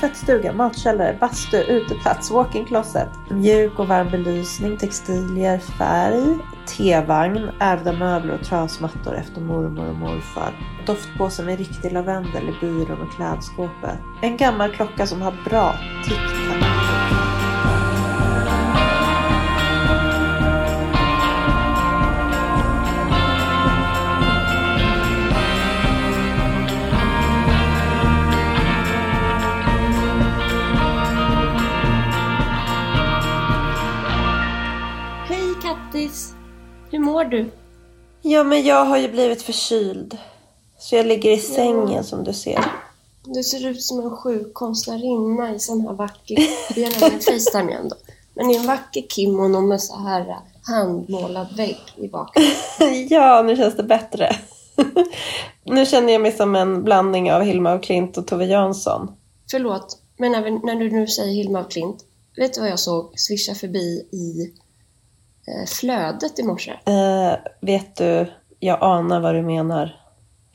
tvättstuga, matkällare, bastu, uteplats, walk-in closet. Mjuk och varm belysning, textilier, färg, tevagn, ärvda möbler och trasmattor efter mormor och morfar. Doftpåse med riktig lavendel i byrån och klädskåpet. En gammal klocka som har bra tick-tack. Hur mår du? Ja, men jag har ju blivit förkyld. Så jag ligger i sängen som du ser. Du ser ut som en sjuk konstnärinna i sån här vacker... Vi har nämligen Facetime igen då. Men i en vacker kimono med så här handmålad vägg i bakgrunden. ja, nu känns det bättre. nu känner jag mig som en blandning av Hilma af Klint och Tove Jansson. Förlåt, men när, vi, när du nu säger Hilma af Klint. Vet du vad jag såg svischa förbi i eh, flödet i morse? Eh, vet du, jag anar vad du menar.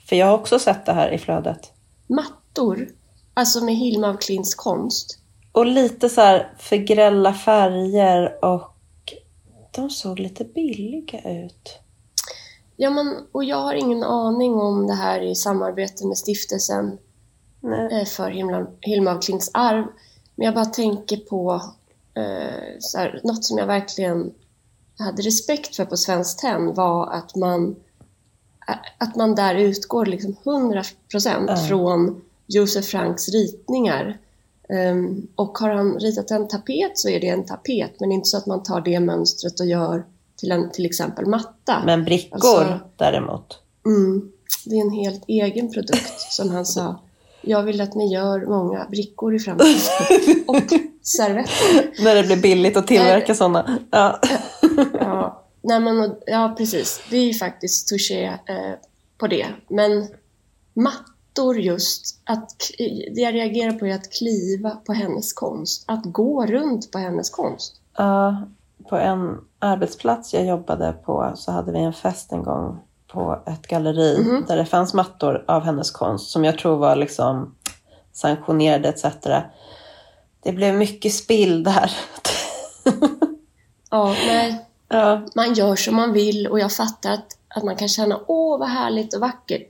För jag har också sett det här i flödet. Mattor. Alltså med Hilma af Klints konst. Och lite så här för grälla färger och de såg lite billiga ut. Ja, men, och jag har ingen aning om det här i samarbete med stiftelsen Nej. eh, för Hilma, Hilma af Klints arv. Men jag bara tänker på eh, så här, något som jag verkligen hade respekt för på Svenskt Tenn var att man, att man där utgår liksom 100% Ja. från Josef Franks ritningar. Ehm, och har han ritat en tapet så är det en tapet, men inte så att man tar det mönstret och gör till en till exempel matta. Men brickor Alltså- däremot. Mm, det är en helt egen produkt, som han sa. Jag vill att ni gör många brickor i framtiden. Och servetter. När det blir billigt att tillverka sådana. Ja. Ja, nej men, ja, precis. Det är ju faktiskt touché eh, på det. Men mattor just, att, det jag reagerar på är att kliva på hennes konst. Att gå runt på hennes konst. Ja, på en arbetsplats jag jobbade på så hade vi en fest en gång på ett galleri Mhm. där det fanns mattor av hennes konst som jag tror var liksom sanktionerade etc. Det blev mycket spill där. Ja, nej. Ja, man gör som man vill och jag fattar att, att man kan känna åh vad härligt och vackert.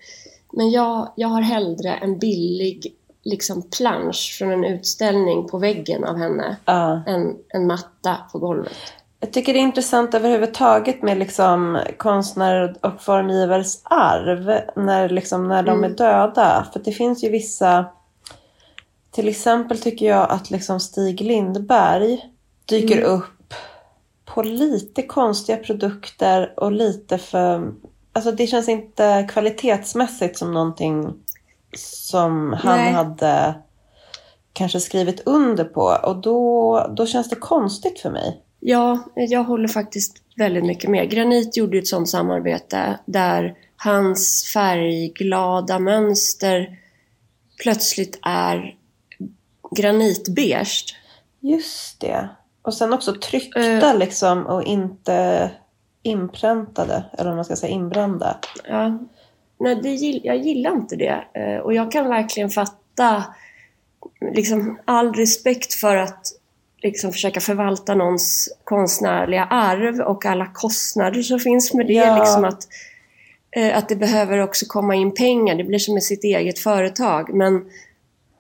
Men jag, jag har hellre en billig liksom plansch från en utställning på väggen av henne ja. än en matta på golvet. Jag tycker det är intressant överhuvudtaget med liksom konstnärer och formgivares arv när, liksom, när de är döda. För det finns ju vissa... Till exempel tycker jag att liksom Stig Lindberg dyker upp på lite konstiga produkter och lite för... Alltså det känns inte kvalitetsmässigt som någonting som han Nej. hade kanske skrivit under på. Och då, då känns det konstigt för mig. Ja, jag håller faktiskt väldigt mycket med. Granit gjorde ju ett sådant samarbete där hans färgglada mönster plötsligt är granitbeige. Just det. Och sen också tryckta Eh. liksom och inte inpräntade, eller om man ska säga inbrända. Ja. Nej, det, jag gillar inte det. Eh, Och jag kan verkligen fatta liksom, all respekt för att liksom, försöka förvalta någons konstnärliga arv och alla kostnader som finns med det. Ja. Liksom att, eh, att det behöver också komma in pengar. Det blir som med sitt eget företag. Men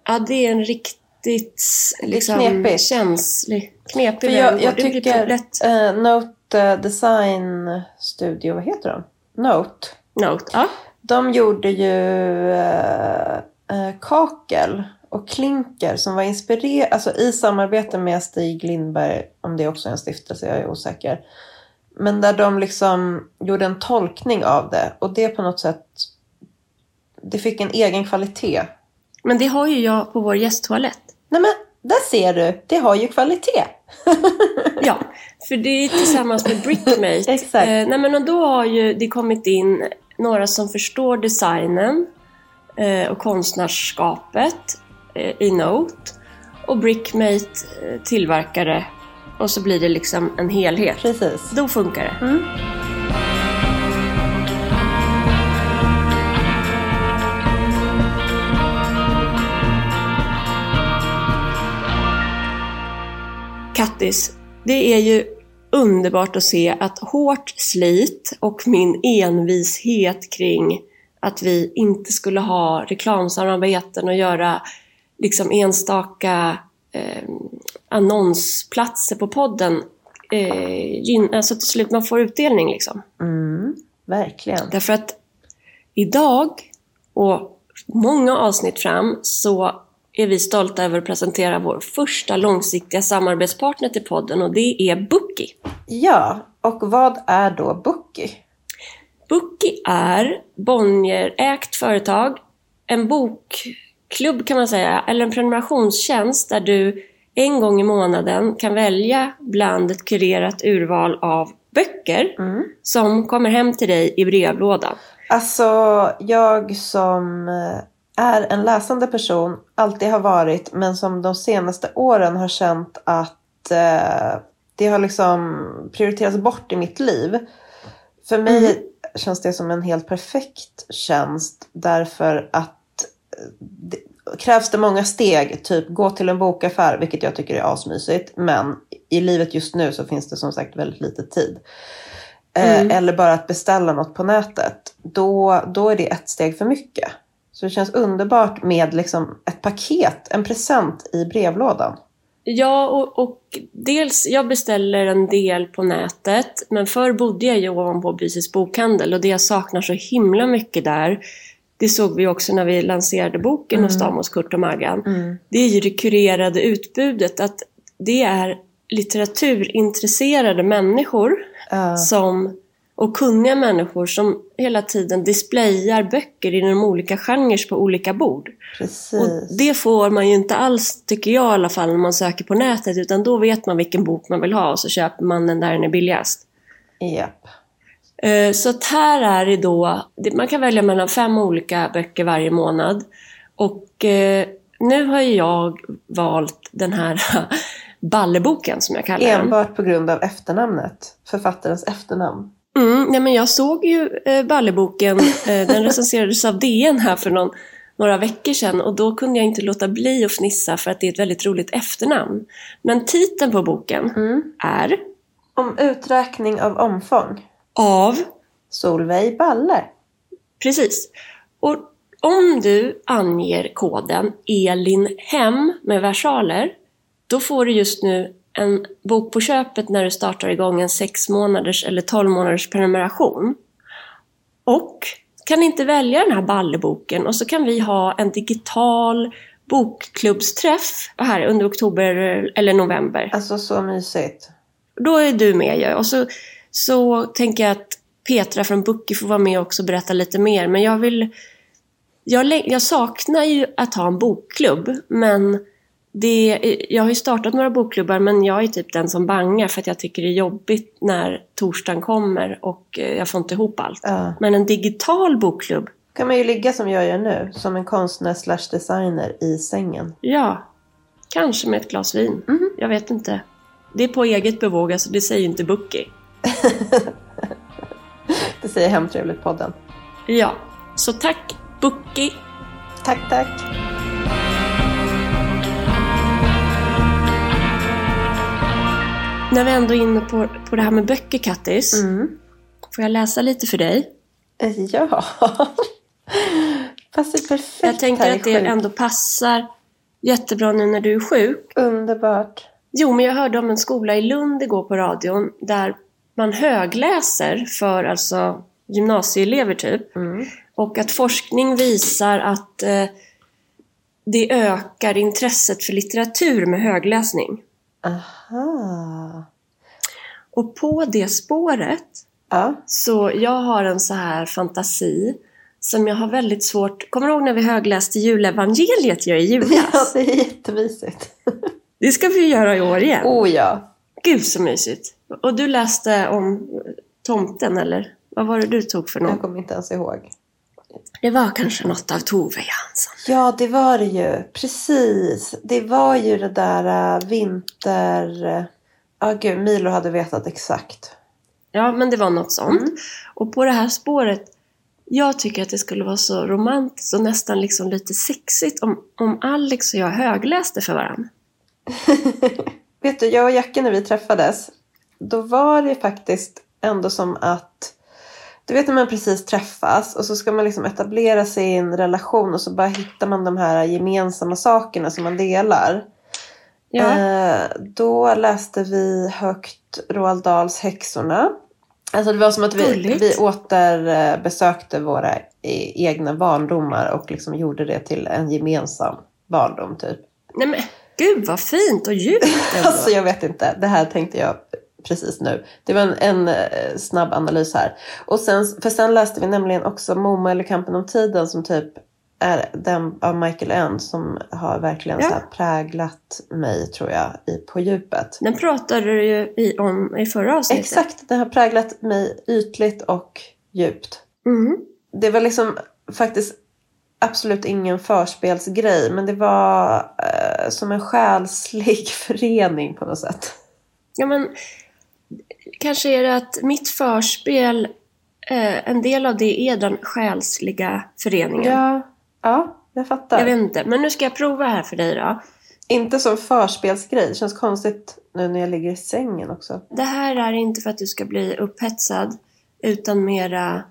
ja, det är en riktigt liksom, känslig, knepig För jag, jag tycker eh, Note Design Studio, vad heter de? Note. note. Ja. De gjorde ju eh, eh, kakel och klinker som var inspirerade, alltså i samarbete med Stig Lindberg, om det också är en stiftelse, jag är osäker. Men där de liksom gjorde en tolkning av det och det på något sätt, det fick en egen kvalitet. Men det har ju jag på vår gästtoalett. Nej men, där ser du, det har ju kvalitet. Ja, för det är tillsammans med Brickmate. Exakt. Eh, nej men och då har ju det kommit in några som förstår designen eh, och konstnärskapet eh, i Note. Och Brickmate eh, tillverkare. Och så blir det liksom en helhet. Precis. Då funkar det. Mm. Kattis, det är ju underbart att se att hårt slit och min envishet kring att vi inte skulle ha reklamsamarbeten och göra liksom enstaka eh, annonsplatser på podden. Eh, alltså till slut man får utdelning liksom. Mm, verkligen. Därför att idag och många avsnitt fram så är vi stolta över att presentera vår första långsiktiga samarbetspartner till podden och det är Bookie. Ja, och vad är då Bookie? Bookie är Bonnier-ägt företag, en bokklubb kan man säga, eller en prenumerationstjänst där du en gång i månaden kan välja bland ett kurerat urval av böcker Mm. som kommer hem till dig i brevlådan. Alltså, jag som eh, är en läsande person, alltid har varit, men som de senaste åren har känt att eh, det har liksom prioriterats bort i mitt liv. För mig känns det som en helt perfekt tjänst därför att eh, det, krävs det många steg, typ gå till en bokaffär, vilket jag tycker är asmysigt, men i livet just nu så finns det som sagt väldigt lite tid. Eh, Mm. Eller bara att beställa något på nätet. Då, då är det ett steg för mycket. Så det känns underbart med liksom ett paket, en present i brevlådan. Ja, och, och dels, jag beställer en del på nätet, men förr bodde jag ju ovanpå Bysis bokhandel och det jag saknar så himla mycket där, det såg vi också när vi lanserade boken hos dem hos Kurt och Maggan, det är ju det kurerade utbudet, att det är litteraturintresserade människor Ja. som, och kunniga människor som hela tiden displayar böcker inom olika genrer på olika bord. Och Precis. det får man ju inte alls, tycker jag i alla fall, när man söker på nätet. Utan då vet man vilken bok man vill ha och så köper man den där den är billigast. Japp. Eh, Så att här är det då, man kan välja mellan fem olika böcker varje månad. Och eh, nu har jag valt den här Balleboken som jag kallar den. Enbart på grund av efternamnet. Författarens efternamn. Mm, nej men jag såg ju eh, Balleboken, eh, den recenserades av DN här för någon, några veckor sedan och då kunde jag inte låta bli att fnissa för att det är ett väldigt roligt efternamn. Men titeln på boken är Om uträkning av omfång. Av, Solveig Balle. precis. Och om du anger koden ELINHEM med versaler, då får du just nu en bok på köpet när du startar igång en 6 månaders eller 12 månaders prenumeration. Och kan inte välja den här balleboken och så kan vi ha en digital bokklubbsträff här under oktober eller november. Alltså så mysigt. Då är du med ju. Och så, så tänker jag att Petra från Bookie får vara med också och berätta lite mer. Men jag vill... Jag, jag saknar ju att ha en bokklubb, men det, jag har ju startat några bokklubbar men jag är typ den som bangar för att jag tycker det är jobbigt när torsdagen kommer och eh, jag får inte ihop allt. Ja. Men en digital bokklubb, kan man ju ligga som jag gör nu. Som en konstnär slash designer i sängen. ja, kanske med ett glas vin. Jag vet inte. Det är på eget bevåg, alltså det säger inte Bookie. Det säger Hemtrevligt-podden. Ja, så tack Bookie Tack, tack. När vi ändå är inne på, på det här med böcker, Kattis. Mm. Får jag läsa lite för dig? Eh, Ja. Passar perfekt Jag tänker att det sjuk. ändå passar jättebra nu när du är sjuk. Underbart. Jo, men jag hörde om en skola i Lund igår på radion där man högläser för alltså gymnasieelever typ. Mm. Och att forskning visar att eh, det ökar intresset för litteratur med högläsning. Aha. Och på det spåret Ja. Så jag har en så här fantasi som jag har väldigt svårt... Kommer du ihåg när vi högläste julevangeliet jag i ja, julas? det är jättemysigt. Det ska vi göra i år igen. Oh ja. Gud så mysigt. Och du läste om tomten eller? Vad var det du tog för Jag någon? kommer inte ens ihåg. Det var kanske något av Tove Jansson. Ja, det var det ju. Precis. Det var ju det där äh, vinter... äh, Ja, gud. Milo hade vetat exakt. Ja, men det var något sånt. Mm. Och på det här spåret, jag tycker att det skulle vara så romantiskt och nästan liksom lite sexigt om, om Alex och jag högläste för varandra. vet du, jag och Jacke när vi träffades, då var det faktiskt ändå som att du vet när man precis träffas och så ska man liksom etablera sin relation och så bara hittar man de här gemensamma sakerna som man delar. Ja. Eh, då läste vi högt Roald Dahls Häxorna. Alltså det var som att vi, Gulligt. vi återbesökte våra e- egna barndomar och liksom gjorde det till en gemensam barndom typ. Nej men gud vad fint och djupt. Alltså jag vet inte, det här tänkte jag precis nu. Det var en, en eh, snabb analys här. Och sen, för sen läste vi nämligen också Momo eller Kampen om tiden som typ är den av Michael Ende som har verkligen Ja. präglat mig tror jag i, på djupet. Den pratade du ju i, om i förra avsnittet. Exakt, den har präglat mig ytligt och djupt. Mm. Det var liksom faktiskt absolut ingen förspelsgrej men det var eh, som en själslig förening på något sätt. Ja men kanske är det att mitt förspel, eh, en del av det är den själsliga föreningen. Ja, ja jag fattar. Jag vet inte, men nu ska jag prova här för dig då. Inte som förspelsgrej. Det känns konstigt nu när jag ligger i sängen också. Det här är inte för att du ska bli upphetsad, utan mera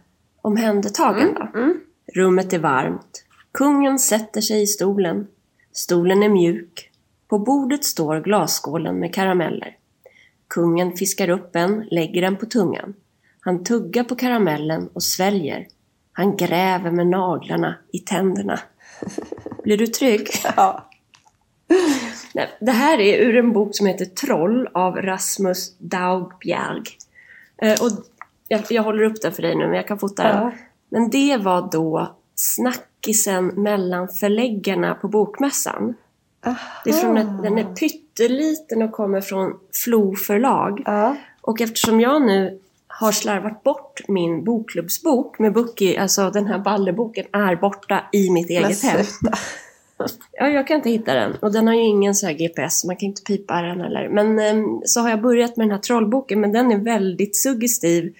omhändertagande. Mm. Rummet är varmt. Kungen sätter sig i stolen. Stolen är mjuk. På bordet står glasskålen med karameller. Kungen fiskar upp en, lägger den på tungan. Han tuggar på karamellen och sväljer. Han gräver med naglarna i tänderna. Blir du trygg? Ja. Nej, Det här är ur en bok som heter Troll av Rasmus Daugbjerg. Eh, och jag, jag håller upp den för dig nu, men jag kan fota den. Ja. Men det var då snackisen mellan förläggarna på Bokmässan. Det är från ett, den är pytteliten och kommer från Flo förlag. Ja. Och eftersom jag nu har slarvat bort min bokklubbsbok med Bookie, alltså den här ballerboken är borta i mitt eget hem. Ja, jag kan inte hitta den. Och den har ju ingen så här GPS, man kan inte pipa den eller. Men ehm, så har jag börjat med den här trollboken, men den är väldigt suggestiv.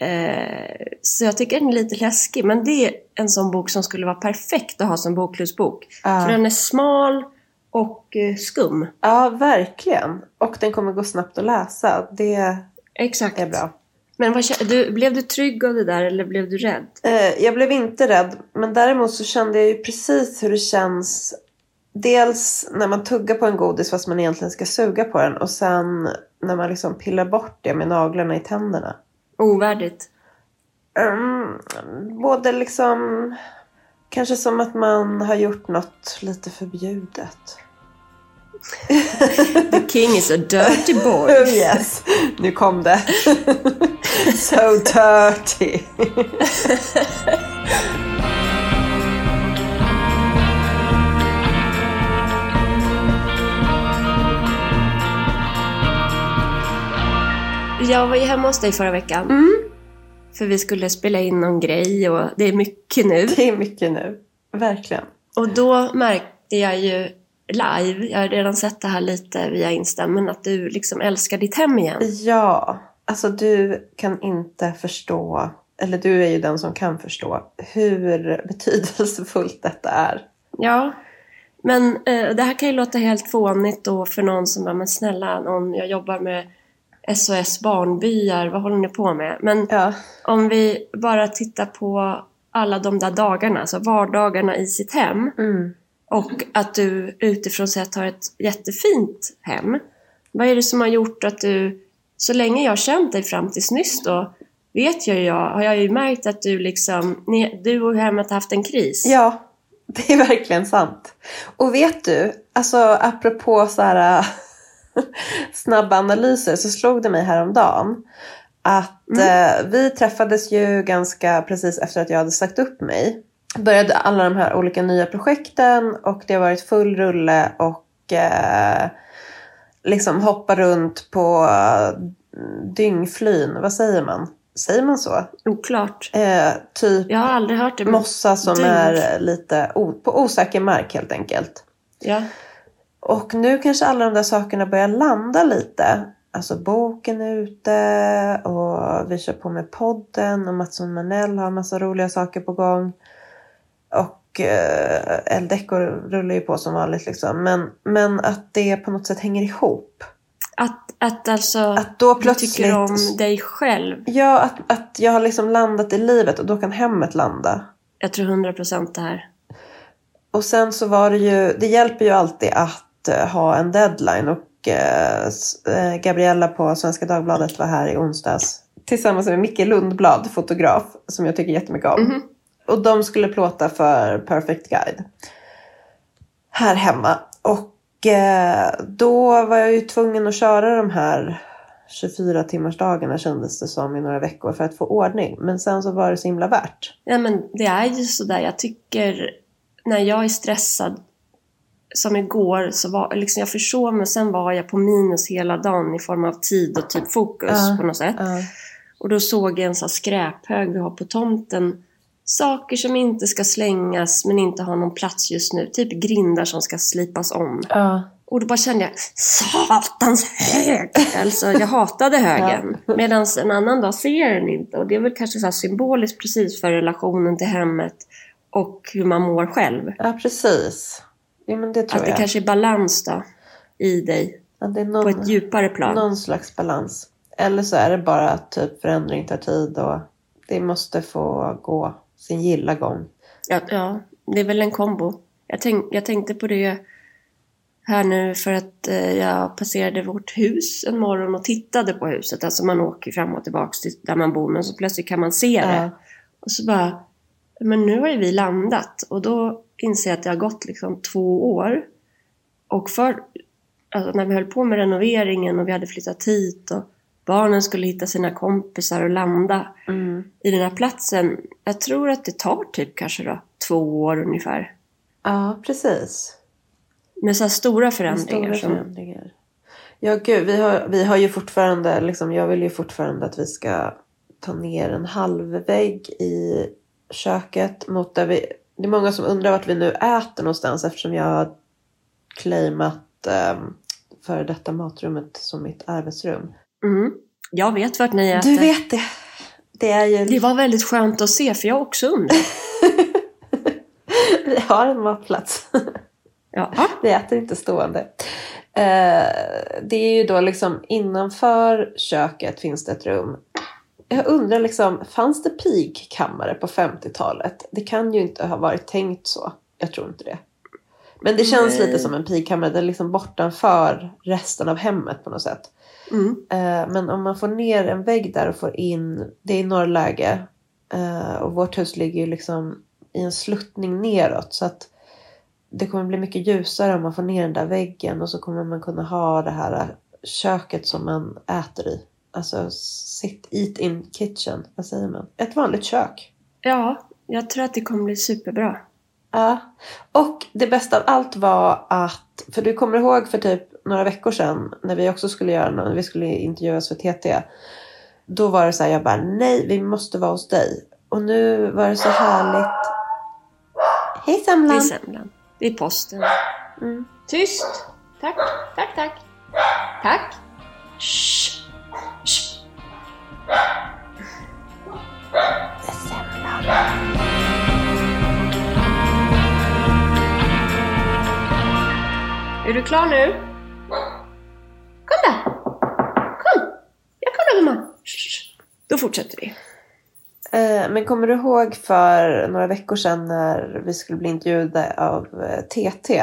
Eh, så jag tycker den är lite läskig. Men det är en sån bok som skulle vara perfekt att ha som bokklubbsbok. Ja. För den är smal och eh, skum. ja, verkligen. Och den kommer gå snabbt att läsa. Det Exakt. är bra. Men vad, du, blev du trygg av det där eller blev du rädd? Eh, jag blev inte rädd. Men däremot så kände jag ju precis hur det känns. Dels när man tuggar på en godis fast man egentligen ska suga på den. Och sen när man liksom pillar bort det med naglarna i tänderna. Ovärdigt. Mm, både liksom... Kanske som att man har gjort något lite förbjudet. The king is a dirty boy. Yes, nu kom det. so dirty. Jag var ju hemma hos dig förra veckan. Mm. För vi skulle spela in någon grej och det är mycket nu. Det är mycket nu. Verkligen. Och då märkte jag ju live, jag har redan sett det här lite via Insta, men att du liksom älskar ditt hem igen. Ja, alltså du kan inte förstå, eller du är ju den som kan förstå, hur betydelsefullt detta är. Ja, men eh, det här kan ju låta helt fånigt då för någon som bara, men snälla någon, jag jobbar med SOS barnbyar, vad håller ni på med? Men Ja, om vi bara tittar på alla de där dagarna, alltså vardagarna i sitt hem mm. och att du utifrån sett har ett jättefint hem. Vad är det som har gjort att du, så länge jag har känt dig fram tills nyss då, vet jag, jag har jag ju märkt att du liksom, ni, du och hemmet har haft en kris. ja det är verkligen sant. Och vet du, alltså apropå så här snabba analyser så slog det mig häromdagen att eh, vi träffades ju ganska precis efter att jag hade sagt upp mig. Började alla de här olika nya projekten och det har varit full rulle och eh, liksom hoppa runt på dyngflyn. Vad säger man? Säger man så? Oklart. Eh, typ Jag har aldrig hört det. men- mossa som dyng. är lite på osäker mark helt enkelt. Ja. Och nu kanske alla de där sakerna börjar landa lite. Alltså boken är ute och vi kör på med podden och Mats och Manell har en massa roliga saker på gång. Och eh, Eldecco rullar ju på som vanligt liksom. Men, men att det på något sätt hänger ihop. Att, att alltså Att då du plötsligt... tycker om dig själv. Ja, att, att jag har liksom landat i livet och då kan hemmet landa. Jag tror 100 procent det här. Och sen så var det ju, det hjälper ju alltid att eh, ha en deadline och eh, eh, Gabriella på Svenska Dagbladet var här i onsdags tillsammans med Micke Lundblad, fotograf, som jag tycker jättemycket om. Mhm. Och de skulle plåta för Perfect Guide här hemma. Och eh, då var jag ju tvungen att köra de här 24 timmars dagarna kändes det som i några veckor för att få ordning. Men sen så var det så himla värt. Ja, men det är ju sådär. Jag tycker när jag är stressad, som igår, så var liksom, jag försov mig. Sen var jag på minus hela dagen i form av tid och typ fokus Ja. på något sätt. Ja. Och då såg jag en här skräphög vi har på tomten. Saker som inte ska slängas men inte har någon plats just nu. Typ grindar som ska slipas om. Ja. Och då bara kände jag, satans hög! Alltså jag hatade högen. Medan en annan dag ser jag den inte. Och det är väl kanske så symboliskt precis för relationen till hemmet och hur man mår själv. ja, precis. Ja, men det tror Att det jag. kanske är balans då, i dig. Ja, det är På någon, ett djupare plan. någon slags balans. Eller så är det bara att typ förändring tar tid och det måste få gå sin gilla gång. Ja, ja, det är väl en kombo. Jag, tänk, jag tänkte på det här nu för att eh, jag passerade vårt hus en morgon och tittade på huset. Alltså man åker fram och tillbaka till där man bor men så plötsligt kan man se det. Ja. Och så bara, men nu har ju vi landat. Och då inser jag att det har gått liksom två år. Och för, alltså när vi höll på med renoveringen och vi hade flyttat hit och barnen skulle hitta sina kompisar och landa Mm. i den här platsen. Jag tror att det tar typ kanske då två år ungefär. Ja, precis. Med så här stora Med förändringar. Stora som, förändringar. Ja, gud. Vi har, vi har ju fortfarande, liksom, jag vill ju fortfarande att vi ska ta ner en halv vägg i köket. Mot där vi, det är många som undrar vart vi nu äter någonstans eftersom jag har claimat um, för detta matrummet som mitt arbetsrum. mm. Jag vet vart ni äter. Du vet det. Det är ju... Det var väldigt skönt att se för jag också undrar. Vi har en matplats. Ja. Vi äter inte stående. Eh, det är ju då liksom innanför köket finns det ett rum. Jag undrar liksom, fanns det pigkammare på 50-talet? Det kan ju inte ha varit tänkt så. Jag tror inte det. Men det känns Nej. lite som en pigkammare. Det är liksom bortanför resten av hemmet på något sätt. Mm. Eh, men om man får ner en vägg där och får in, det är i norrläge. Eh, och vårt hus ligger ju liksom i en sluttning neråt. Så att det kommer bli mycket ljusare om man får ner den där väggen. Och så kommer man kunna ha det här köket som man äter i. Alltså sit, eat in kitchen. Vad säger man? Ett vanligt kök. ja, jag tror att det kommer bli superbra. Ja. Och det bästa av allt var att, för du kommer ihåg för typ några veckor sedan när vi också skulle göra något, vi skulle intervjuas för TT. Då var det så här, jag bara nej, vi måste vara hos dig. Och nu var det så härligt. Hej Det är Semlan! semlan. Det är posten. Mm. Tyst! Tack, tack, tack. Tack. Shh. Är du klar nu? Kom då! Kom! Jag kommer gumman. Då fortsätter vi. Eh, Men kommer du ihåg för några veckor sedan när vi skulle bli intervjuade av eh, TT?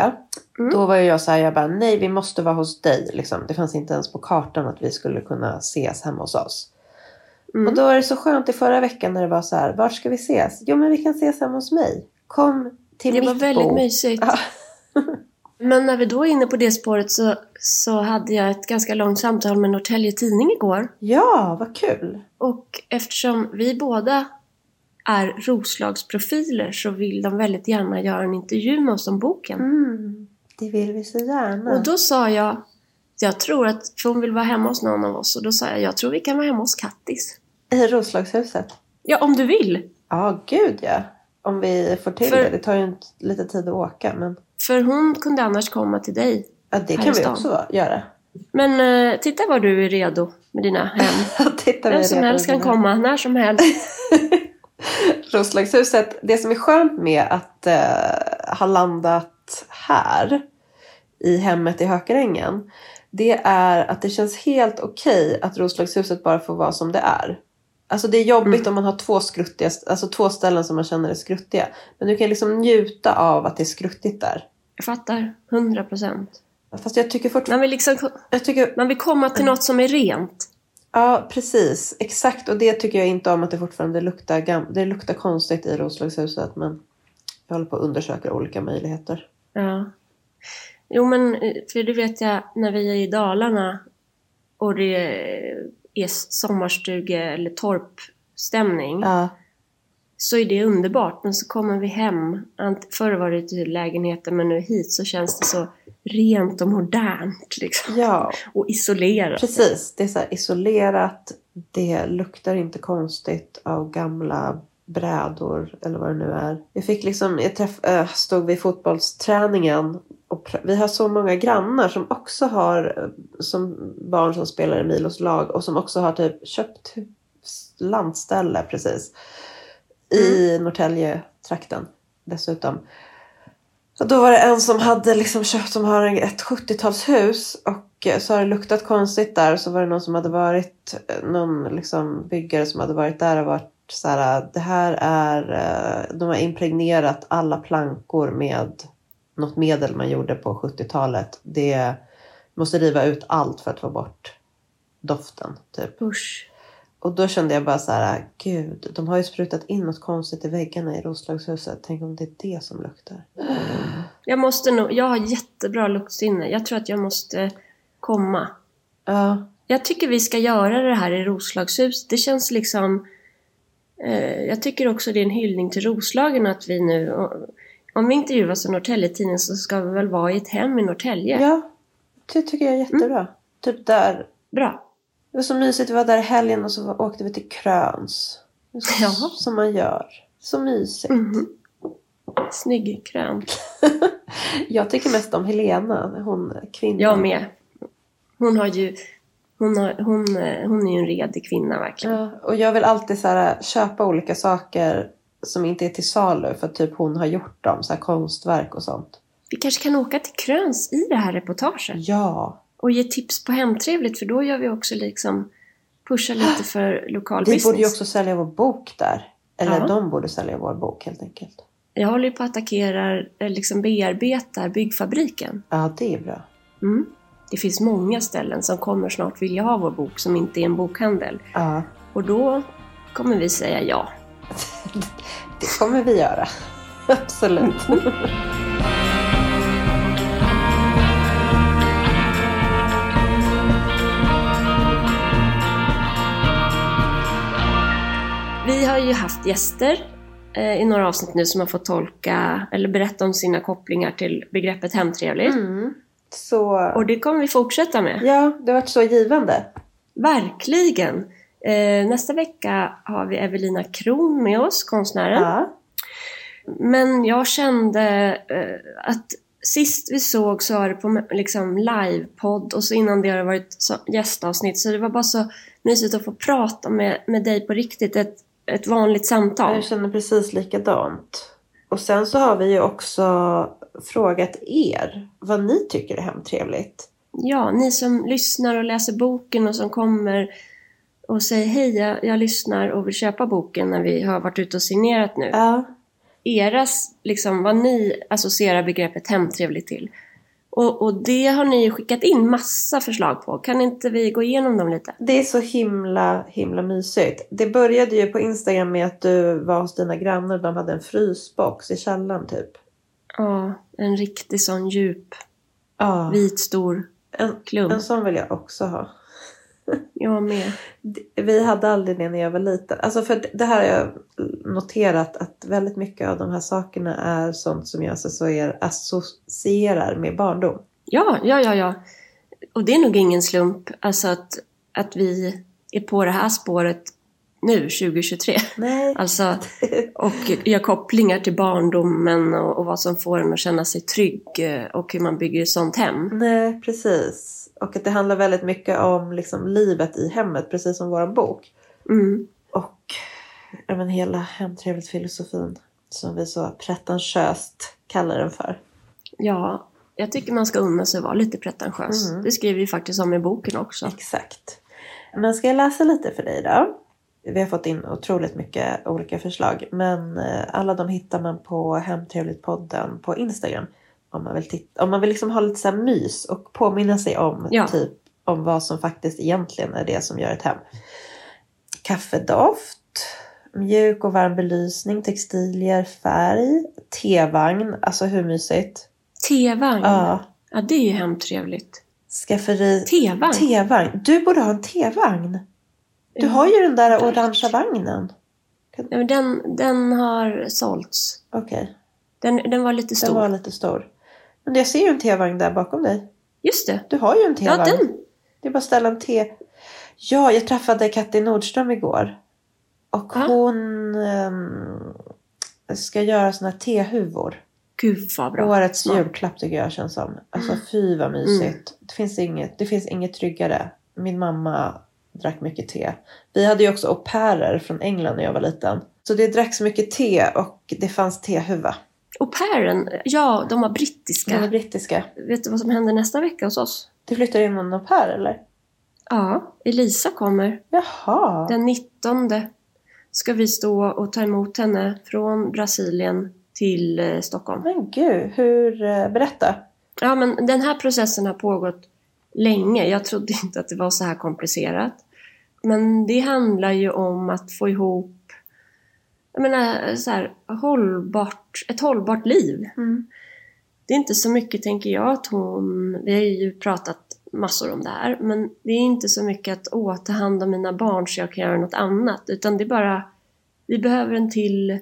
Mm. Då var ju jag så här, jag bara nej vi måste vara hos dig. Liksom. Det fanns inte ens på kartan att vi skulle kunna ses hemma hos oss. Mm. Och då var det så skönt i förra veckan när det var så här, vart ska vi ses? Jo men vi kan ses hemma hos mig. Kom till Det mitt var väldigt bo. mysigt. Ja. Men när vi då är inne på det spåret så, så hade jag ett ganska långt samtal med Norrtälje Tidning igår. Ja, vad kul. Och eftersom vi båda är Roslagsprofiler så vill de väldigt gärna göra en intervju med oss om boken. Mm, det vill vi så gärna. Och då sa jag, jag tror att, för hon vill vara hemma hos någon av oss, och då sa jag, jag tror vi kan vara hemma hos Kattis. I Roslagshuset. Ja, om du vill. Ja, gud ja. Om vi får till För- det. Det tar ju lite tid att åka men För hon kunde annars komma till dig. ja, det kan vi också göra. Men eh, titta var du är redo med dina hem. Titta Vem som helst kan komma, när som helst. Roslagshuset, det som är skönt med att eh, ha landat här i hemmet i Hökarängen. Det är att det känns helt okej att Roslagshuset bara får vara som det är. Alltså det är jobbigt om man har två skruttiga, alltså två ställen som man känner är skruttiga. Men du kan liksom njuta av att det är skruttigt där. Jag fattar. 100 procent. Fast jag tycker fortfarande... Man vill liksom Jag tycker, man vill komma till något som är rent. ja, precis. Exakt. Och det tycker jag inte om att det fortfarande luktar, gam... det luktar konstigt i Roslagshuset. Men jag håller på att undersöka olika möjligheter. Ja. Jo men, eh, för det vet jag när vi är i Dalarna och det är sommarstuge eller torpstämning. Ja, Så är det underbart. Men så kommer vi hem. Förr var det till lägenheten men nu hit så känns det så rent och modernt. Liksom. ja Och isolerat. precis. Det är så isolerat. Det luktar inte konstigt av gamla brädor eller vad det nu är. Jag fick liksom, jag träff, äh, stod vid fotbollsträningen och vi har så många grannar som också har som barn som spelar i Milos lag och som också har typ köpt landställe precis. I Norrtälje-trakten dessutom. Och då var det en som hade liksom köpt, som har ett 70-talshus och eh, så har det luktat konstigt där. Så var det någon som hade varit, eh, någon liksom byggare som hade varit där och varit så här, det här är, eh, de har impregnerat alla plankor med något medel man gjorde på 70-talet. Det måste riva ut allt för att få bort doften typ. Usch. Och då kände jag bara så här, gud, de har ju sprutat in något konstigt i väggarna i Roslagshuset. Tänk om det är det som luktar. Jag måste nog, jag har jättebra luktsinne. Jag tror att jag måste komma. Ja, Jag tycker vi ska göra det här i Roslagshus. Det känns liksom... Eh, jag tycker också det är en hyllning till Roslagen att vi nu... Om vi intervjuas av Norrtälje-tidningen så ska vi väl vara i ett hem i Norrtälje. ja det tycker jag är jättebra. Typ där. Bra. Det var så mysigt, vi var där i helgen och så åkte vi till Kröns. Ja. Som man gör. Så mysigt. Mhm. Snygg krön. Jag tycker mest om Helena, hon kvinnan. Jag med. Hon har ju... Hon, har, hon, eh, hon är ju en redig kvinna verkligen. Ja, och jag vill alltid så här, köpa olika saker som inte är till salu för typ hon har gjort dem, så här konstverk och sånt. Vi kanske kan åka till Kröns i det här reportaget. Ja, Och ge tips på hemtrevligt för då gör vi också liksom... Pushar lite för lokal vi business. borde ju också sälja vår bok där. Eller Ja. de borde sälja vår bok helt enkelt. Jag håller ju på att attackera, liksom bearbetar byggfabriken. Ja, det är bra. Mm. Det finns många ställen som kommer snart vilja ha vår bok som inte är en bokhandel. Ja, Och då kommer vi säga ja. Det kommer vi göra. Absolut. Vi har ju haft gäster eh, i några avsnitt nu som har fått tolka eller berätta om sina kopplingar till begreppet hemtrevligt. Mm. Så, Och det kommer vi fortsätta med. ja, det har varit så givande. Verkligen! Eh, nästa vecka har vi Evelina Kron med oss, konstnären. Ja. Men jag kände eh, att sist vi såg så var det på liksom livepodd och så innan det har det varit så, gästavsnitt. Så det var bara så mysigt att få prata med, med dig på riktigt. Ett, ett vanligt samtal. Jag känner precis likadant. Och sen så har vi ju också frågat er vad ni tycker är hemtrevligt. Ja, ni som lyssnar och läser boken och som kommer och säger hej, jag, jag lyssnar och vill köpa boken när vi har varit ute och signerat nu. Ja. Eras, liksom vad ni associerar begreppet hemtrevligt till. Och, och det har ni ju skickat in massa förslag på. Kan inte vi gå igenom dem lite? Det är så himla, himla mysigt. Det började ju på Instagram med att du var hos dina grannar och de hade en frysbox i källaren typ. Ja, en riktig sån djup, Ja, vit, stor en, klump. en sån vill jag också ha. Jag med. Vi hade aldrig det när jag var liten. Alltså för det här har jag noterat att väldigt mycket av de här sakerna är sånt som jag associerar, associerar med barndom. Ja, ja, ja, ja. Och det är nog ingen slump alltså att, att vi är på det här spåret nu, 2023. Nej. Alltså, och gör kopplingar till barndomen och, och vad som får en att känna sig trygg eh, och hur man bygger ett sånt hem. Nej, precis. Och att det handlar väldigt mycket om liksom, livet i hemmet, precis som vår bok. Mm. Och ja, men, hela hemtrevligt-filosofin som vi så pretentiöst kallar den för. Ja, jag tycker man ska unna sig att vara lite pretentiös. Mm. Det skriver vi faktiskt om i boken också. Exakt. Men ska jag läsa lite för dig då? Vi har fått in otroligt mycket olika förslag. Men eh, alla de hittar man på Hemtrevligt-podden på Instagram. Om man vill, titta, om man vill liksom ha lite så mys och påminna sig om Ja. typ om vad som faktiskt egentligen är det som gör ett hem. Kaffedoft, mjuk och varm belysning, textilier, färg, tevagn. Alltså hur mysigt? Tevagn. Ja. Ja, det är ju hemtrevligt. Skafferi... Tevagn. T-vagn. Du borde ha en T-vagn. Du har ju den där orangea vagnen. Ja, den, den har sålts. Okej, Den, den var lite stor. den var lite stor. Men jag ser ju en T-vagn där bakom dig. Just det. Du har ju en Ja, T-vagn. den. Det är bara att ställa en T. Ja, jag träffade Katti Nordström igår. Och Ja. hon ehm, ska göra såna här T-huvor. Gud vad bra. Årets Smart. julklapp tycker jag känns som. Alltså fy vad mysigt. Det, finns inget, det finns inget tryggare. Min mamma drack mycket te. Vi hade ju också au pairer från England när jag var liten. Så det dracks mycket te och det fanns tehuva. Au pairen, ja, de var brittiska. De är brittiska. Vet du vad som händer nästa vecka hos oss? Det flyttar in en au pair eller? Ja, Elisa kommer. Jaha. Den 19 ska vi stå och ta emot henne från Brasilien till eh, Stockholm. Men gud, hur... eh, Berätta. Ja, men den här processen har pågått länge. Jag trodde inte att det var så här komplicerat. Men det handlar ju om att få ihop jag menar, så här, hållbart, ett hållbart liv. Det är inte så mycket, tänker jag, att hon... Vi har ju pratat massor om det här, men det är inte så mycket att åh, ta hand om mina barn så jag kan göra något annat, utan det är bara... Vi behöver en till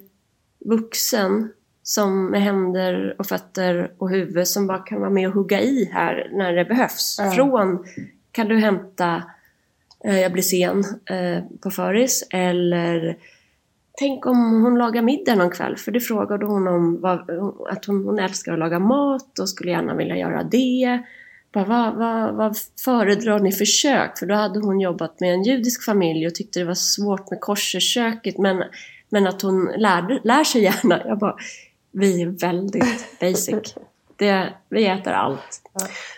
vuxen som med händer och fötter och huvud som bara kan vara med och hugga i här när det behövs. Ja. Från, kan du hämta, eh, jag blir sen eh, på föris, eller Tänk om hon lagar middag någon kväll, för det frågade hon om vad, att hon, hon älskar att laga mat och skulle gärna vilja göra det. Bara, vad, vad, vad föredrar ni för kök? För då hade hon jobbat med en judisk familj och tyckte det var svårt med korserköket men, men att hon lär, lär sig gärna. Jag bara, vi är väldigt basic. Det, vi äter allt.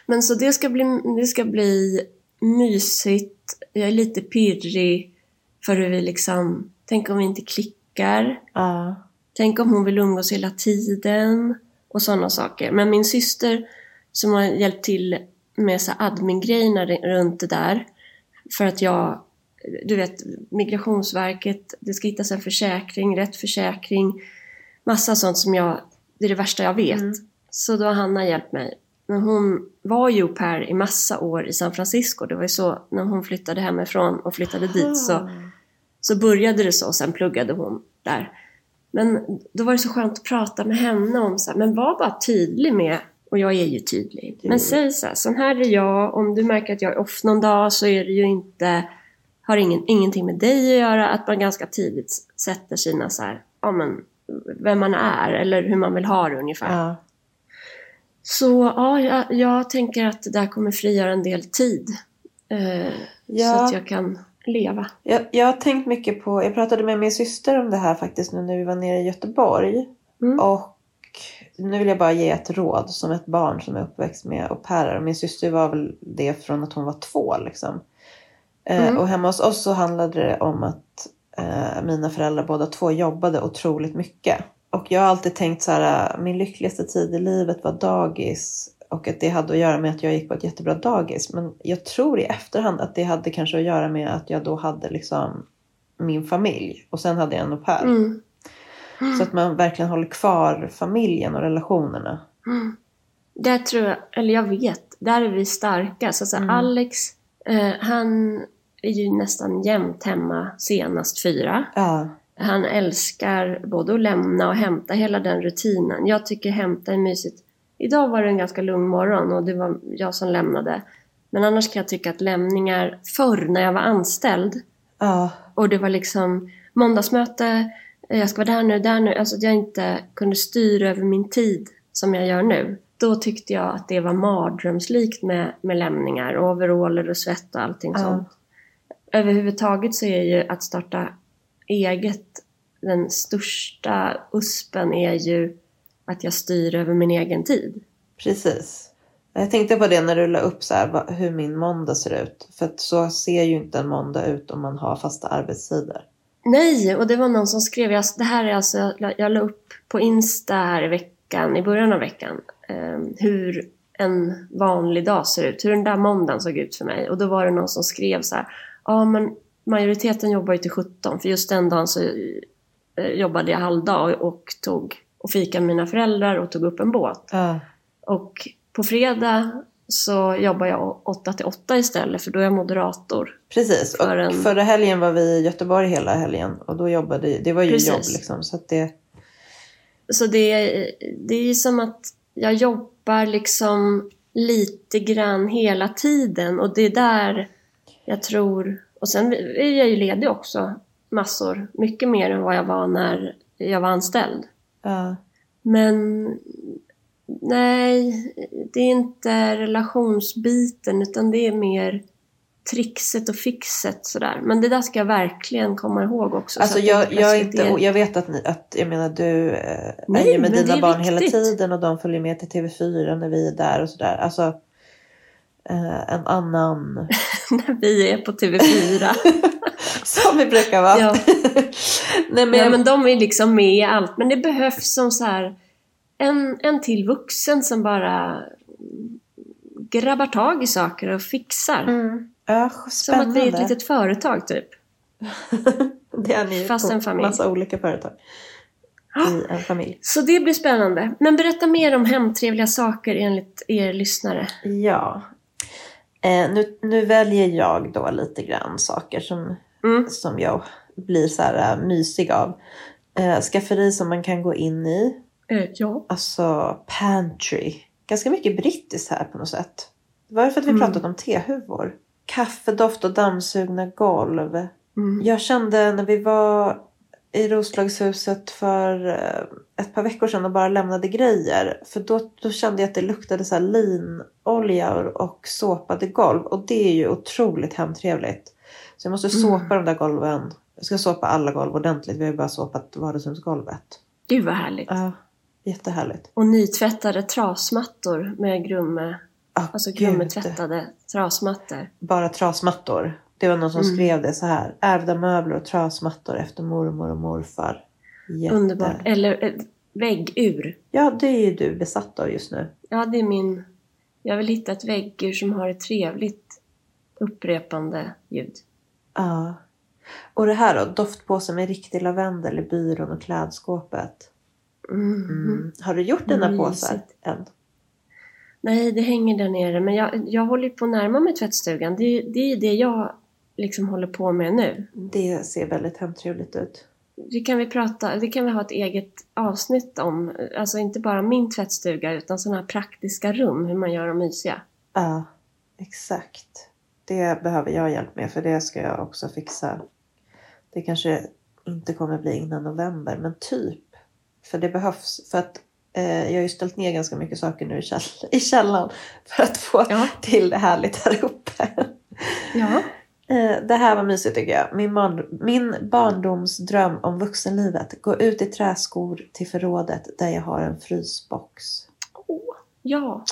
Men så det ska, bli, det ska bli mysigt. Jag är lite pirrig för hur vi liksom, tänk om vi inte klickar. Ja. Tänk om hon vill umgås hela tiden och sådana saker. Men min syster som har hjälpt till med så admin-grejerna runt det där. För att jag, du vet, Migrationsverket, det ska hittas en försäkring, rätt försäkring. Massa sånt som jag, det är det värsta jag vet. Mm. Så då har Hanna hjälpt mig. Men hon var ju au pair i massa år i San Francisco. Det var ju så när hon flyttade hemifrån och flyttade dit så så började det så och sen pluggade hon där. Men då var det så skönt att prata med henne om så här, men var bara tydlig med, och jag är ju tydlig, Du- men säg så här, sån här är jag, om du märker att jag är off någon dag så är det ju inte, har ingen, ingenting med dig att göra, att man ganska tidigt sätter sina så här, ja men, vem man är eller hur man vill ha det ungefär. Ja. Så ja, jag, jag tänker att det där kommer frigöra en del tid. Eh, Ja. Så att jag kan leva. Jag, jag har tänkt mycket på, jag pratade med min syster om det här faktiskt nu när vi var nere i Göteborg. Mm. Och nu vill jag bara ge ett råd som ett barn som är uppväxt med au pairer. Min syster var väl det från att hon var två liksom. Eh, Mm. och hemma hos oss så handlade det om att eh, mina föräldrar båda två jobbade otroligt mycket. Och jag har alltid tänkt så här, min lyckligaste tid i livet var dagis. Och att det hade att göra med att jag gick på ett jättebra dagis. Men jag tror i efterhand att det hade kanske att göra med att jag då hade liksom min familj. Och sen hade jag en au pair. Mm. Så att man verkligen håller kvar familjen och relationerna. Mm. Där tror jag, eller jag vet, där är vi starka. Så, så Mm. Alex, eh, han är ju nästan jämt hemma senast fyra. Ja. Han älskar både att lämna och hämta, hela den rutinen. Jag tycker hämta är mysigt. Idag var det en ganska lugn morgon och det var jag som lämnade. Men annars kan jag tycka att lämningar, förr när jag var anställd, Ja. och det var liksom måndagsmöte, jag ska vara där nu, där nu. Alltså att jag inte kunde styra över min tid som jag gör nu. Då tyckte jag att det var mardrömslikt med, med lämningar, overaller och svett och allting Ja. sånt. Överhuvudtaget så är ju att starta eget, den största uspen är ju att jag styr över min egen tid. Precis. Jag tänkte på det när du la upp så här, hur min måndag ser ut. För så ser ju inte en måndag ut om man har fasta arbetstider. Nej, och det var någon som skrev, jag, det här är alltså, jag, la upp på Insta här i veckan, i början av veckan, eh, hur en vanlig dag ser ut, hur den där måndagen såg ut för mig. Och då var det någon som skrev så här, ja men majoriteten jobbar ju till 17, för just den dagen så eh, jobbade jag halvdag och, och tog och fikade med mina föräldrar och tog upp en båt. Ja. Och på fredag så jobbar jag 8 till 8 istället, för då är jag moderator. Precis. För och en- förra helgen var vi i Göteborg hela helgen. Och då jobbade, det var ju Precis. jobb liksom. Så det, Så det, det är som att jag jobbar liksom lite grann hela tiden och det är där jag tror... Och sen är jag ju ledig också massor, mycket mer än vad jag var när jag var anställd. Ja. Men nej, det är inte relationsbiten utan det är mer trixet och fixet sådär. Men det där ska jag verkligen komma ihåg också. så Alltså jag, jag, är inte, jag vet att, ni, att jag menar du eh, Nej, är ju med dina är barn hela viktigt. tiden och de följer med till TV4 när vi är där och sådär. Alltså eh, en annan när vi är på TV4. som vi brukar vara. Ja. Nej, men, Ja, men de är liksom med i allt. Men det behövs som så här en, en till vuxen som bara grabbar tag i saker och fixar. Mm. Ja, Som att vi är ett litet företag typ. det är ni Fast en familj. massa olika företag. I en familj. Så det blir spännande. Men berätta mer om hemtrevliga saker enligt er lyssnare. Ja. Eh, nu, nu väljer jag då lite grann saker som, Mm. som jag blir så här äh, mysig av. Eh, skafferi som man kan gå in i. Eh, ja. Alltså pantry. Ganska mycket brittiskt här på något sätt. Var det för att vi Mm. pratade om tehuvor? Kaffedoft och dammsugna golv. Mm. Jag kände när vi var i Roslagshuset för eh, ett par veckor sedan och bara lämnade grejer. För då, då kände jag att det luktade så linolja och- och såpade golv. Och det är ju otroligt hemtrevligt. Så jag måste såpa Mm. de där golven. Jag ska såpa alla golv ordentligt. Vi har ju bara såpat vardagsrumsgolvet. Gud vad härligt. Ja, jättehärligt. Och nytvättade trasmattor med grumme, Ah, alltså grummetvättade trasmattor. Bara trasmattor. Det var någon som Mm. skrev det så här. Ärvda möbler och trasmattor efter mormor och morfar. Jätte... Underbart. Eller eh, väggur. Ja, det är ju du besatt av just nu. Ja, det är min... Jag vill hitta ett väggur som har ett trevligt upprepande ljud. Ja. Och det här då, doftpåse med riktig lavendel i byrån och klädskåpet. Mm. Mm. Har du gjort dina Mysigt. påsar än? Nej, det hänger där nere. Men jag, jag håller på att närma mig tvättstugan. Det, det är det jag liksom håller på med nu. Det ser väldigt hemtrevligt ut. Det kan vi prata, det kan vi ha ett eget avsnitt om. Alltså inte bara min tvättstuga utan sådana här praktiska rum, hur man gör dem mysiga. Ja, exakt. Det behöver jag hjälp med för det ska jag också fixa. Det kanske inte kommer bli innan november men typ. För det behövs. För att eh, jag har ju ställt ner ganska mycket saker nu i, käll- i källaren. För att få Ja. till det härligt här uppe. Ja. Eh, Det här var mysigt tycker jag. Min, barn, min barndomsdröm om vuxenlivet. Gå ut i träskor till förrådet där jag har en frysbox. Åh, ja.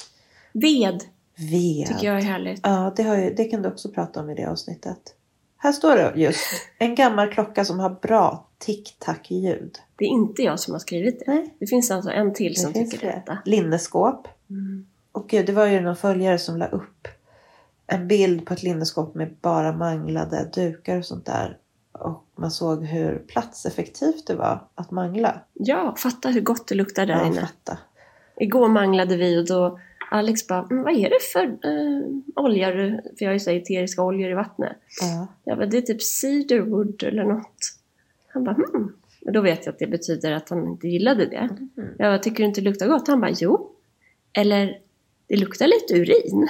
Ved Ved. tycker jag är härligt. Ja, det, ju, det kan du också prata om i det avsnittet. Här står det just. En gammal klocka som har bra tick-tack-ljud. Det är inte jag som har skrivit det. Nej, Det finns alltså en till det som tycker det. detta. Linneskåp. Mm. Och gud, det var ju någon följare som la upp en bild på ett linneskåp med bara manglade dukar och sånt där. Och man såg hur platseffektivt det var att mangla. Ja, fatta hur gott det luktar där Ja, inne. fatta. Igår manglade vi och då Alex bara, "Mm, vad är det för eh, olja du... För jag har ju så eteriska oljor i vattnet. Ja. Jag bara, det är typ cedarwood eller något. Han bara, hmm. Och då vet jag att det betyder att han inte gillade det. Mhm. Jag bara, tycker du inte det luktar gott? Han bara, jo. Eller, det luktar lite urin.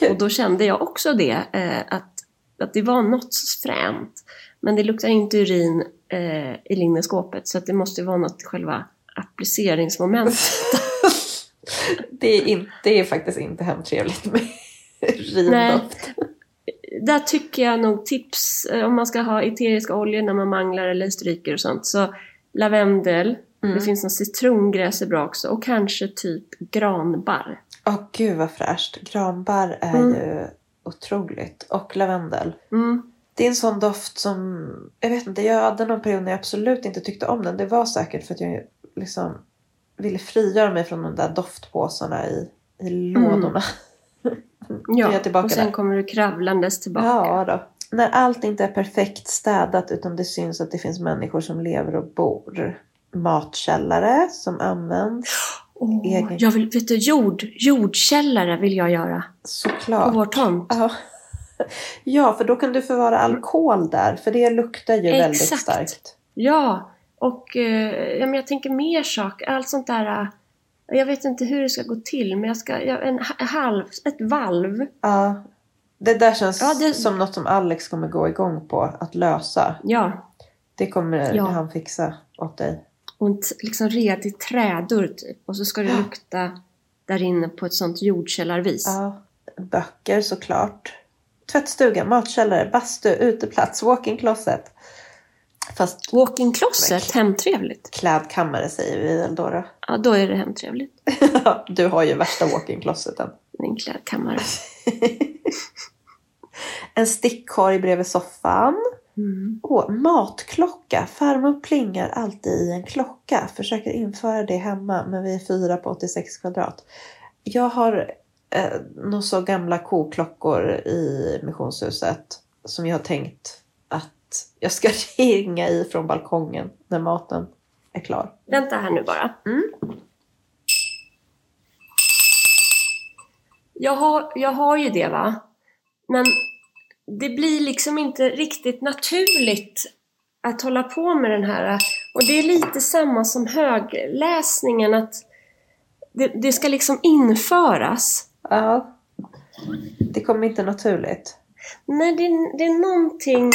Och då kände jag också det, eh, att, att det var något fränt. Men det luktar inte urin eh, i linneskåpet, så att det måste vara något själva appliceringsmomentet. Det är, inte, det är faktiskt inte hemtrevligt med urindoft. Där tycker jag nog tips, eh, om man ska ha eteriska oljor när man manglar eller stryker och sånt, så lavendel, Mm. Det finns någon citrongräs är bra också och kanske typ granbarr. Åh gud vad fräscht. Granbarr är Mm. ju otroligt. Och lavendel. Mm. Det är en sån doft som, jag vet inte, jag hade någon period när jag absolut inte tyckte om den. Det var säkert för att jag liksom ville frigöra mig från de där doftpåsarna i, i lådorna. Är Ja, tillbaka och sen där. kommer du kravlandes tillbaka. Ja då. När allt inte är perfekt städat utan det syns att det finns människor som lever och bor. Matkällare som används. Åh, Egen- jag vill, vet du, jord, jordkällare vill jag göra på Såklart. vår tomt. Ja. ja, för då kan du förvara alkohol där. För det luktar ju väldigt Exakt. starkt. Ja, och eh, ja, men jag tänker mer saker. Allt sånt där. eh, Jag vet inte hur det ska gå till, men jag ska... Ja, en ha- halv, ett valv. Ja. Det där känns Ja, det- som något som Alex kommer gå igång på att lösa. Ja, Det kommer Ja. han fixa åt dig. och en liksom redig trädörr typ. Och så ska det lukta där inne på ett sånt jordkällarvis. Ja. Böcker såklart. Tvättstuga, matkällare, bastu, uteplats, walk-in closet. Fast Walk-in closet, hemtrevligt. klädkammare säger vi väl då. då. Ja, då är det hemtrevligt. du har ju värsta walk-in closeten. Min klädkammare. En stickkorg bredvid soffan. Mm. Åh, matklocka. Farmor plingar alltid i en klocka. Försöker införa det hemma men vi är fyra på 86 kvadrat. Jag har eh, nog så gamla koklockor i missionshuset som jag har tänkt att jag ska ringa i från balkongen när maten är klar. Vänta här nu bara. Mm. Jag har, jag har ju det va. Men det blir liksom inte riktigt naturligt att hålla på med den här. Och det är lite samma som högläsningen att det, det ska liksom införas. Ja, det kommer inte naturligt. Nej, det, det är någonting...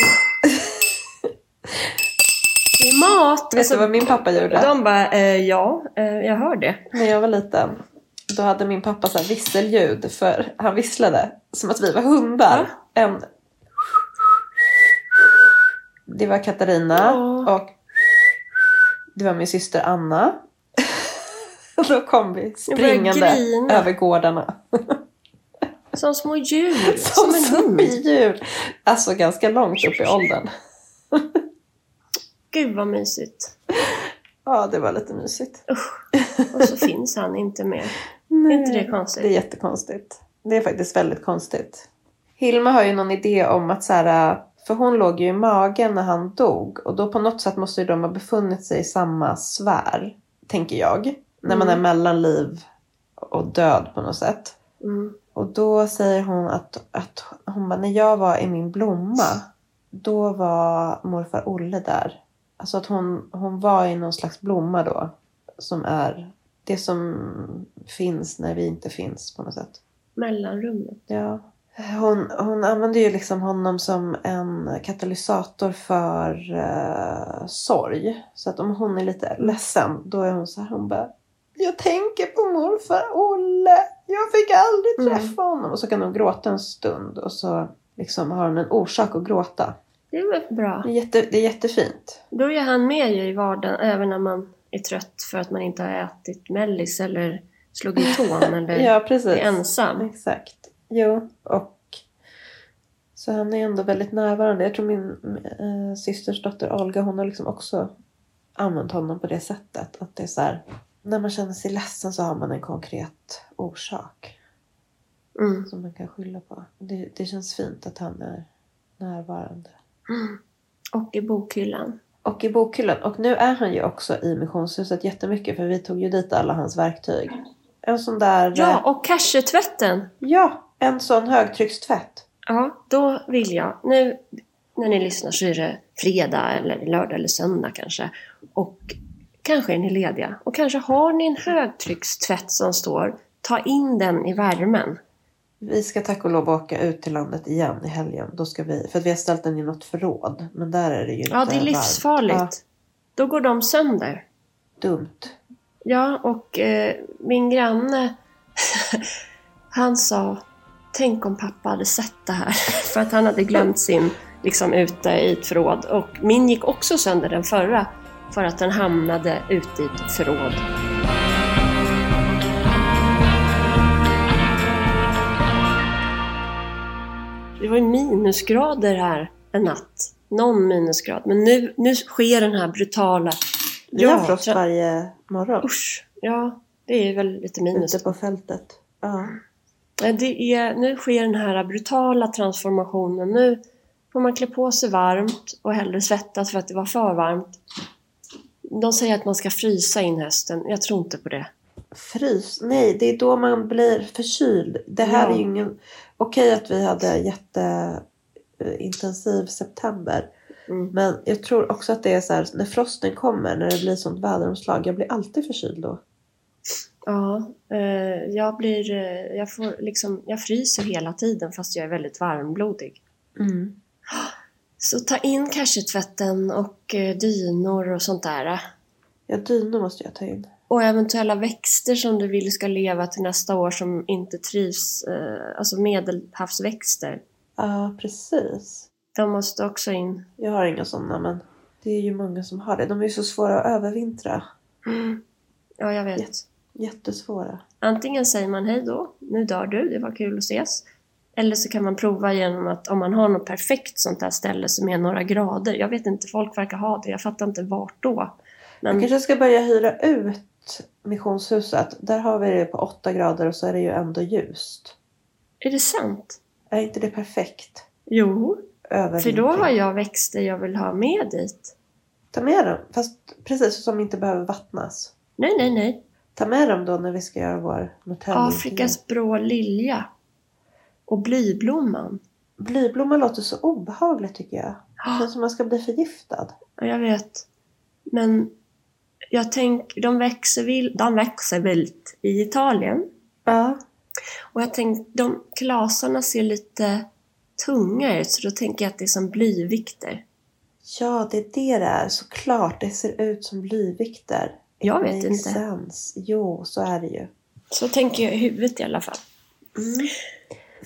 Det är mat. Vet du vad min pappa gjorde? De bara, eh, ja, eh, jag hör det. När jag var liten, då hade min pappa så här visselljud för han visslade som att vi var hundar. En... Det var Katarina Ja. och det var min syster Anna. då kom vi springande över gårdarna. Som små djur, som, Som en hund. djur. Alltså ganska långt upp i åldern. Gud vad mysigt. Ja, det var lite mysigt. Och så finns han inte mer. Är inte det konstigt? Det är jättekonstigt. Det är faktiskt väldigt konstigt. Hilma har ju någon idé om att så här, för hon låg ju i magen när han dog och då på något sätt måste ju de ha befunnit sig i samma sfär, tänker jag. När man är Mm. mellan liv och död på något sätt. Mm. Och då säger hon att, att hon bara, när jag var i min blomma, då var morfar Olle där. Alltså att hon, hon var i någon slags blomma då. Som är det som finns när vi inte finns på något sätt. Mellanrummet. Ja. Hon, hon använder ju liksom honom som en katalysator för eh, sorg. Så att om hon är lite ledsen, då är hon så här, hon bara Jag tänker på morfar Olle. Jag fick aldrig Mm. träffa honom. Och så kan hon gråta en stund och så liksom har hon en orsak att gråta. Det är väl bra. Det är, jätte, det är jättefint. Då är han med ju i vardagen även när man är trött för att man inte har ätit mellis eller slagit tån eller Ja, precis. är ensam. Exakt. Jo, och så han är ändå väldigt närvarande. Jag tror min äh, systers dotter Olga, hon har liksom också använt honom på det sättet. Att det är så här, när man känner sig ledsen så har man en konkret orsak Mm. som man kan skylla på. Det, det känns fint att han är närvarande. Och i bokhyllan. Och i bokhyllan. Och nu är han ju också i missionshuset jättemycket för vi tog ju dit alla hans verktyg. En sån där... Ja, och cashetvätten. ja en sån högtryckstvätt. Ja, då vill jag. Nu när ni lyssnar så är det fredag eller lördag eller söndag kanske. Och kanske är ni lediga. Och kanske har ni en högtryckstvätt som står. Ta in den i värmen. Vi ska tack och lov åka ut till landet igen i helgen. Då ska vi, för att vi har ställt den i något förråd. Men där är det ju Ja, det är livsfarligt. Ja, Då går de sönder. dumt. Ja, och eh, min granne han sa Tänk om pappa hade sett det här. För att han hade glömt sin liksom ute i ett förråd. Och min gick också sönder den förra. För att den hamnade ute i ett förråd. Det var ju minusgrader här en natt. Någon minusgrad. Men nu, nu sker den här brutala... Vi har frost varje morgon. Usch! Ja, det är väl lite minus. Ute på fältet. Ja. Det är, nu sker den här brutala transformationen. Nu får man klä på sig varmt och hellre svettas för att det var för varmt. De säger att man ska frysa in hösten. Jag tror inte på det. Frys? Nej, det är då man blir förkyld. Det här Ja. är ju ingen... Okej att vi hade jätteintensiv september. Mm. Men jag tror också att det är så här, när frosten kommer, när det blir sånt väderomslag. Jag blir alltid förkyld då. Ja, eh, jag blir... Eh, jag, får liksom, jag fryser hela tiden fast jag är väldigt varmblodig. Mm. Så ta in kanske tvätten och eh, dynor och sånt där. Ja, dynor måste jag ta in. Och eventuella växter som du vill ska leva till nästa år som inte trivs, eh, alltså medelhavsväxter. Ja, precis. De måste också in. Jag har inga sådana men det är ju många som har det. De är ju så svåra att övervintra. Ja, jag vet. Jätte- Jättesvåra. Antingen säger man hej då, nu dör du, det var kul att ses. Eller så kan man prova genom att om man har något perfekt sånt här ställe som är några grader. Jag vet inte, folk verkar ha det. Jag fattar inte vart då. Jag Men kanske ska börja hyra ut missionshuset. Där har vi det på 8 grader och så är det ju ändå ljust. är det sant? Är inte det perfekt? Jo, för då har jag växter jag vill ha med dit. Ta med dem. Fast precis som inte behöver vattnas. Nej, nej, nej. Ta med dem då när vi ska göra vår Norrtälje. Afrikas blå lilja. Och blyblomman. Blyblomma låter så obehagligt tycker jag. Det känns som man ska bli förgiftad. jag vet. Men jag tänker, de växer, vilt, de växer vilt i Italien. Ja. Och jag tänkte, de klasarna ser lite tunga ut, så då tänker jag att det är som blyvikter. Ja, det är det det är. Såklart. Det ser ut som blyvikter. Jag vet inte. Sense. Jo, så är det ju. Så tänker jag i huvudet i alla fall. Mm.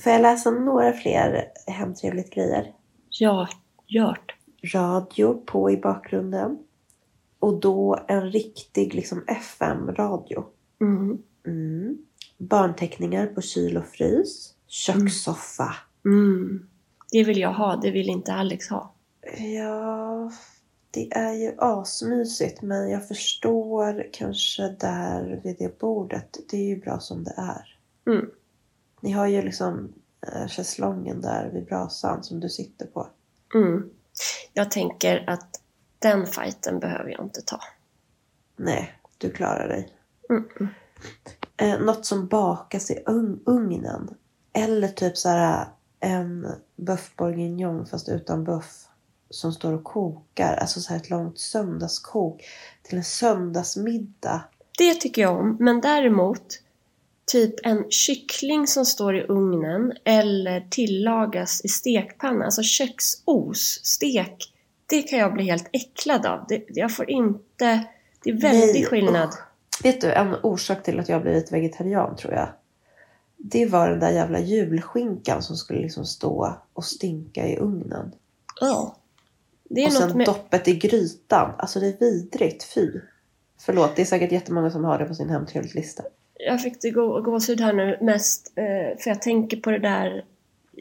Får jag läsa några fler hemtrevligt grejer? Ja, gjort. radio på i bakgrunden. Och då en riktig liksom FM-radio. Mm. Mm. Barnteckningar på kyl och frys. Kökssoffa. Mm. Det vill jag ha, det vill inte Alex ha. Ja, det är ju asmysigt men jag förstår kanske där vid det bordet. Det är ju bra som det är. Mm. Ni har ju liksom eh, schäslongen där vid brasan som du sitter på. Mm. Jag tänker att den fighten behöver jag inte ta. Nej, du klarar dig. Mm. Eh, något som bakas i ugn- ugnen. Eller typ så här en boeuf bourguignon fast utan buff. Som står och kokar. Alltså så här ett långt söndagskok. Till en söndagsmiddag. Det tycker jag om, men däremot typ en kyckling som står i ugnen eller tillagas i stekpanna, alltså köksos, stek, det kan jag bli helt äcklad av. Det, jag får inte... Det är väldigt Nej, skillnad. Vet du, en orsak till att jag blivit vegetarian tror jag. Det var den där jävla julskinkan som skulle liksom stå och stinka i ugnen. Ja. Det är och sen med... doppet i grytan. Alltså det är vidrigt, fy. Förlåt, det är säkert jättemånga som har det på sin hemtrevligt-lista. Jag fick det gå, gåshud här nu mest eh, för jag tänker på det där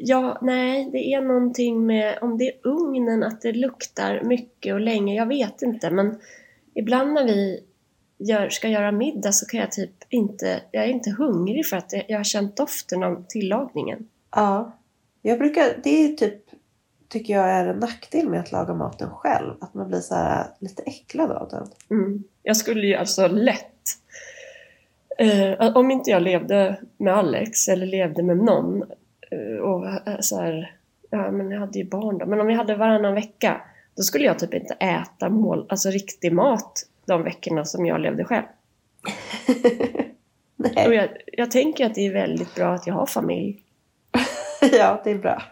Ja, nej, det är någonting med om det är ugnen att det luktar mycket och länge. Jag vet inte, men ibland när vi gör, ska göra middag så kan jag typ inte, jag är inte hungrig för att jag har känt doften av tillagningen. Ja. Jag brukar, det är typ, tycker jag är en nackdel med att laga maten själv. Att man blir så här lite äcklad av den. Mm. Jag skulle ju alltså lätt, eh, om inte jag levde med Alex eller levde med någon eh, och eh, så här, ja men jag hade ju barn då, men om vi hade varannan vecka, då skulle jag typ inte äta mål, alltså riktig mat de veckorna som jag levde själv. Och jag, jag tänker att det är väldigt bra att jag har familj. ja, det är bra.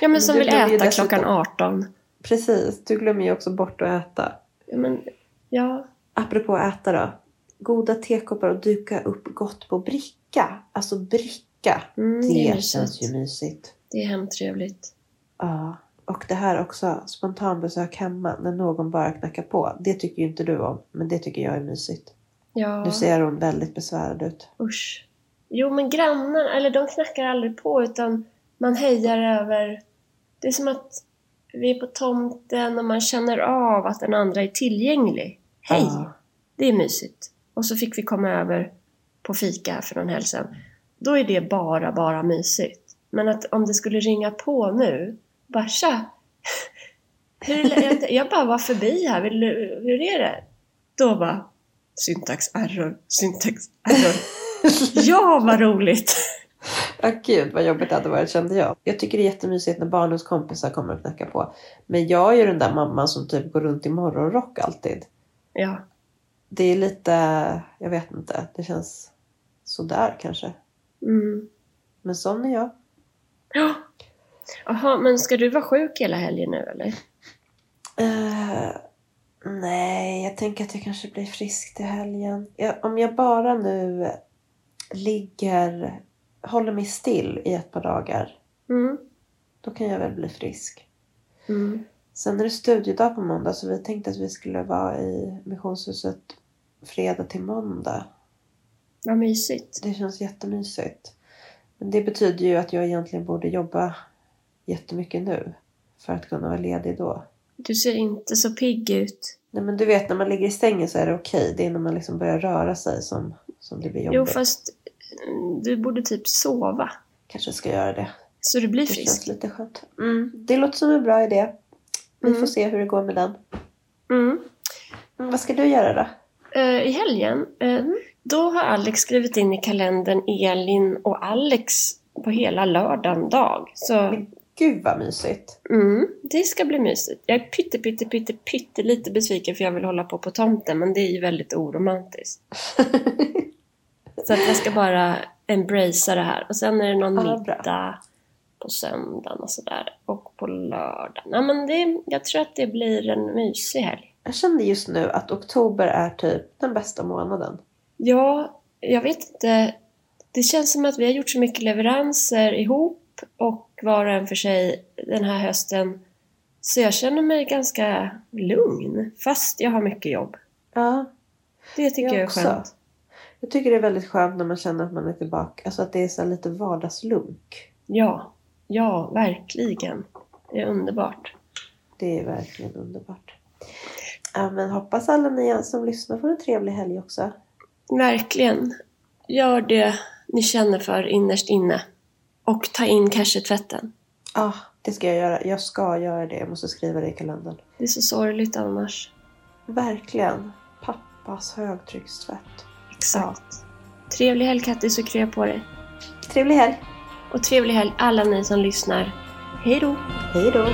Ja men som du vill äta klockan 18. Precis, du glömmer ju också bort att äta. Ja men, ja. Apropå att äta då. Goda tekoppar och duka upp gott på bricka. Alltså bricka. Mm, det Det känns ju mysigt. Det är hemtrevligt. Ja. Och det här också, spontanbesök hemma när någon bara knackar på. Det tycker ju inte du om, men det tycker jag är mysigt. Ja. Nu ser hon väldigt besvärad ut. Usch. Jo, men grannarna, eller de knackar aldrig på utan man hejar över... Det är som att vi är på tomten och man känner av att den andra är tillgänglig. Hej! Ja. Det är mysigt. Och så fick vi komma över på fika här för någon helg sedan. Då är det bara, bara mysigt. Men att om det skulle ringa på nu, bara tja! Hur, jag, bara var förbi här, Vill hur är det? Då bara syntax error, syntax error. Ja, vad roligt! Ja, gud vad jobbigt det hade varit kände jag. Jag tycker det är jättemysigt när barnens kompisar kommer och knackar på. Men jag är ju den där mamman som typ går runt i morgonrock alltid. Ja, Det är lite, jag vet inte, det känns sådär kanske. mm. Men sån är jag. Ja. Jaha, men ska du vara sjuk hela helgen nu eller? Eh, nej, jag tänker att jag kanske blir frisk till helgen. Jag, om jag bara nu ligger, håller mig still i ett par dagar. Mm. Då kan jag väl bli frisk. Mm. Sen är det studiedag på måndag så vi tänkte att vi skulle vara i missionshuset fredag till måndag. Vad mysigt. Det känns jättemysigt. Men det betyder ju att jag egentligen borde jobba jättemycket nu. För att kunna vara ledig då. Du ser inte så pigg ut. Nej men du vet när man ligger i sängen så är det okej. Det är när man liksom börjar röra sig som, som det blir jobbigt. Jo, fast mm, du borde typ sova. Kanske ska göra det. Så du blir Det frisk. känns lite skönt. Mm, det låter som en bra idé. Vi Mm. får se hur det går med den. Mm. Mm, vad ska du göra då? Eh, I helgen, eh, då har Alex skrivit in i kalendern Elin och Alex på hela lördagen dag. Så gud vad mysigt. mm, det ska bli mysigt. Jag är pytte, pytte, pytte, pytte lite besviken för jag vill hålla på på tomten, men det är ju väldigt oromantiskt. Så att jag ska bara embracea det här. Och sen är det någon Ja, bra. middag på söndagen och sådär. Och på lördagen. Ja, men det, jag tror att det blir en mysig helg. Jag känner just nu att oktober är typ den bästa månaden. Ja, jag vet inte. Det känns som att vi har gjort så mycket leveranser ihop och var och en för sig den här hösten. Så jag känner mig ganska lugn, fast jag har mycket jobb. Ja, Det tycker Jag jag, är också. skönt. jag tycker det är väldigt skönt när man känner att man är tillbaka. Alltså att det är så lite vardagslunk. Ja, ja, verkligen. Det är underbart. Det är verkligen underbart. Ja, men hoppas alla ni som lyssnar får en trevlig helg också. Verkligen. Gör det ni känner för innerst inne. Och ta in cashew-tvätten. Ja, det ska jag göra. Jag ska göra det. Jag måste skriva det i kalendern. Det är så sorgligt annars. Verkligen. Pappas högtryckstvätt. Exakt. Trevlig helg Kattis och krya på dig. Trevlig helg. Och trevlig helg alla ni som lyssnar. Hej då! Hej då.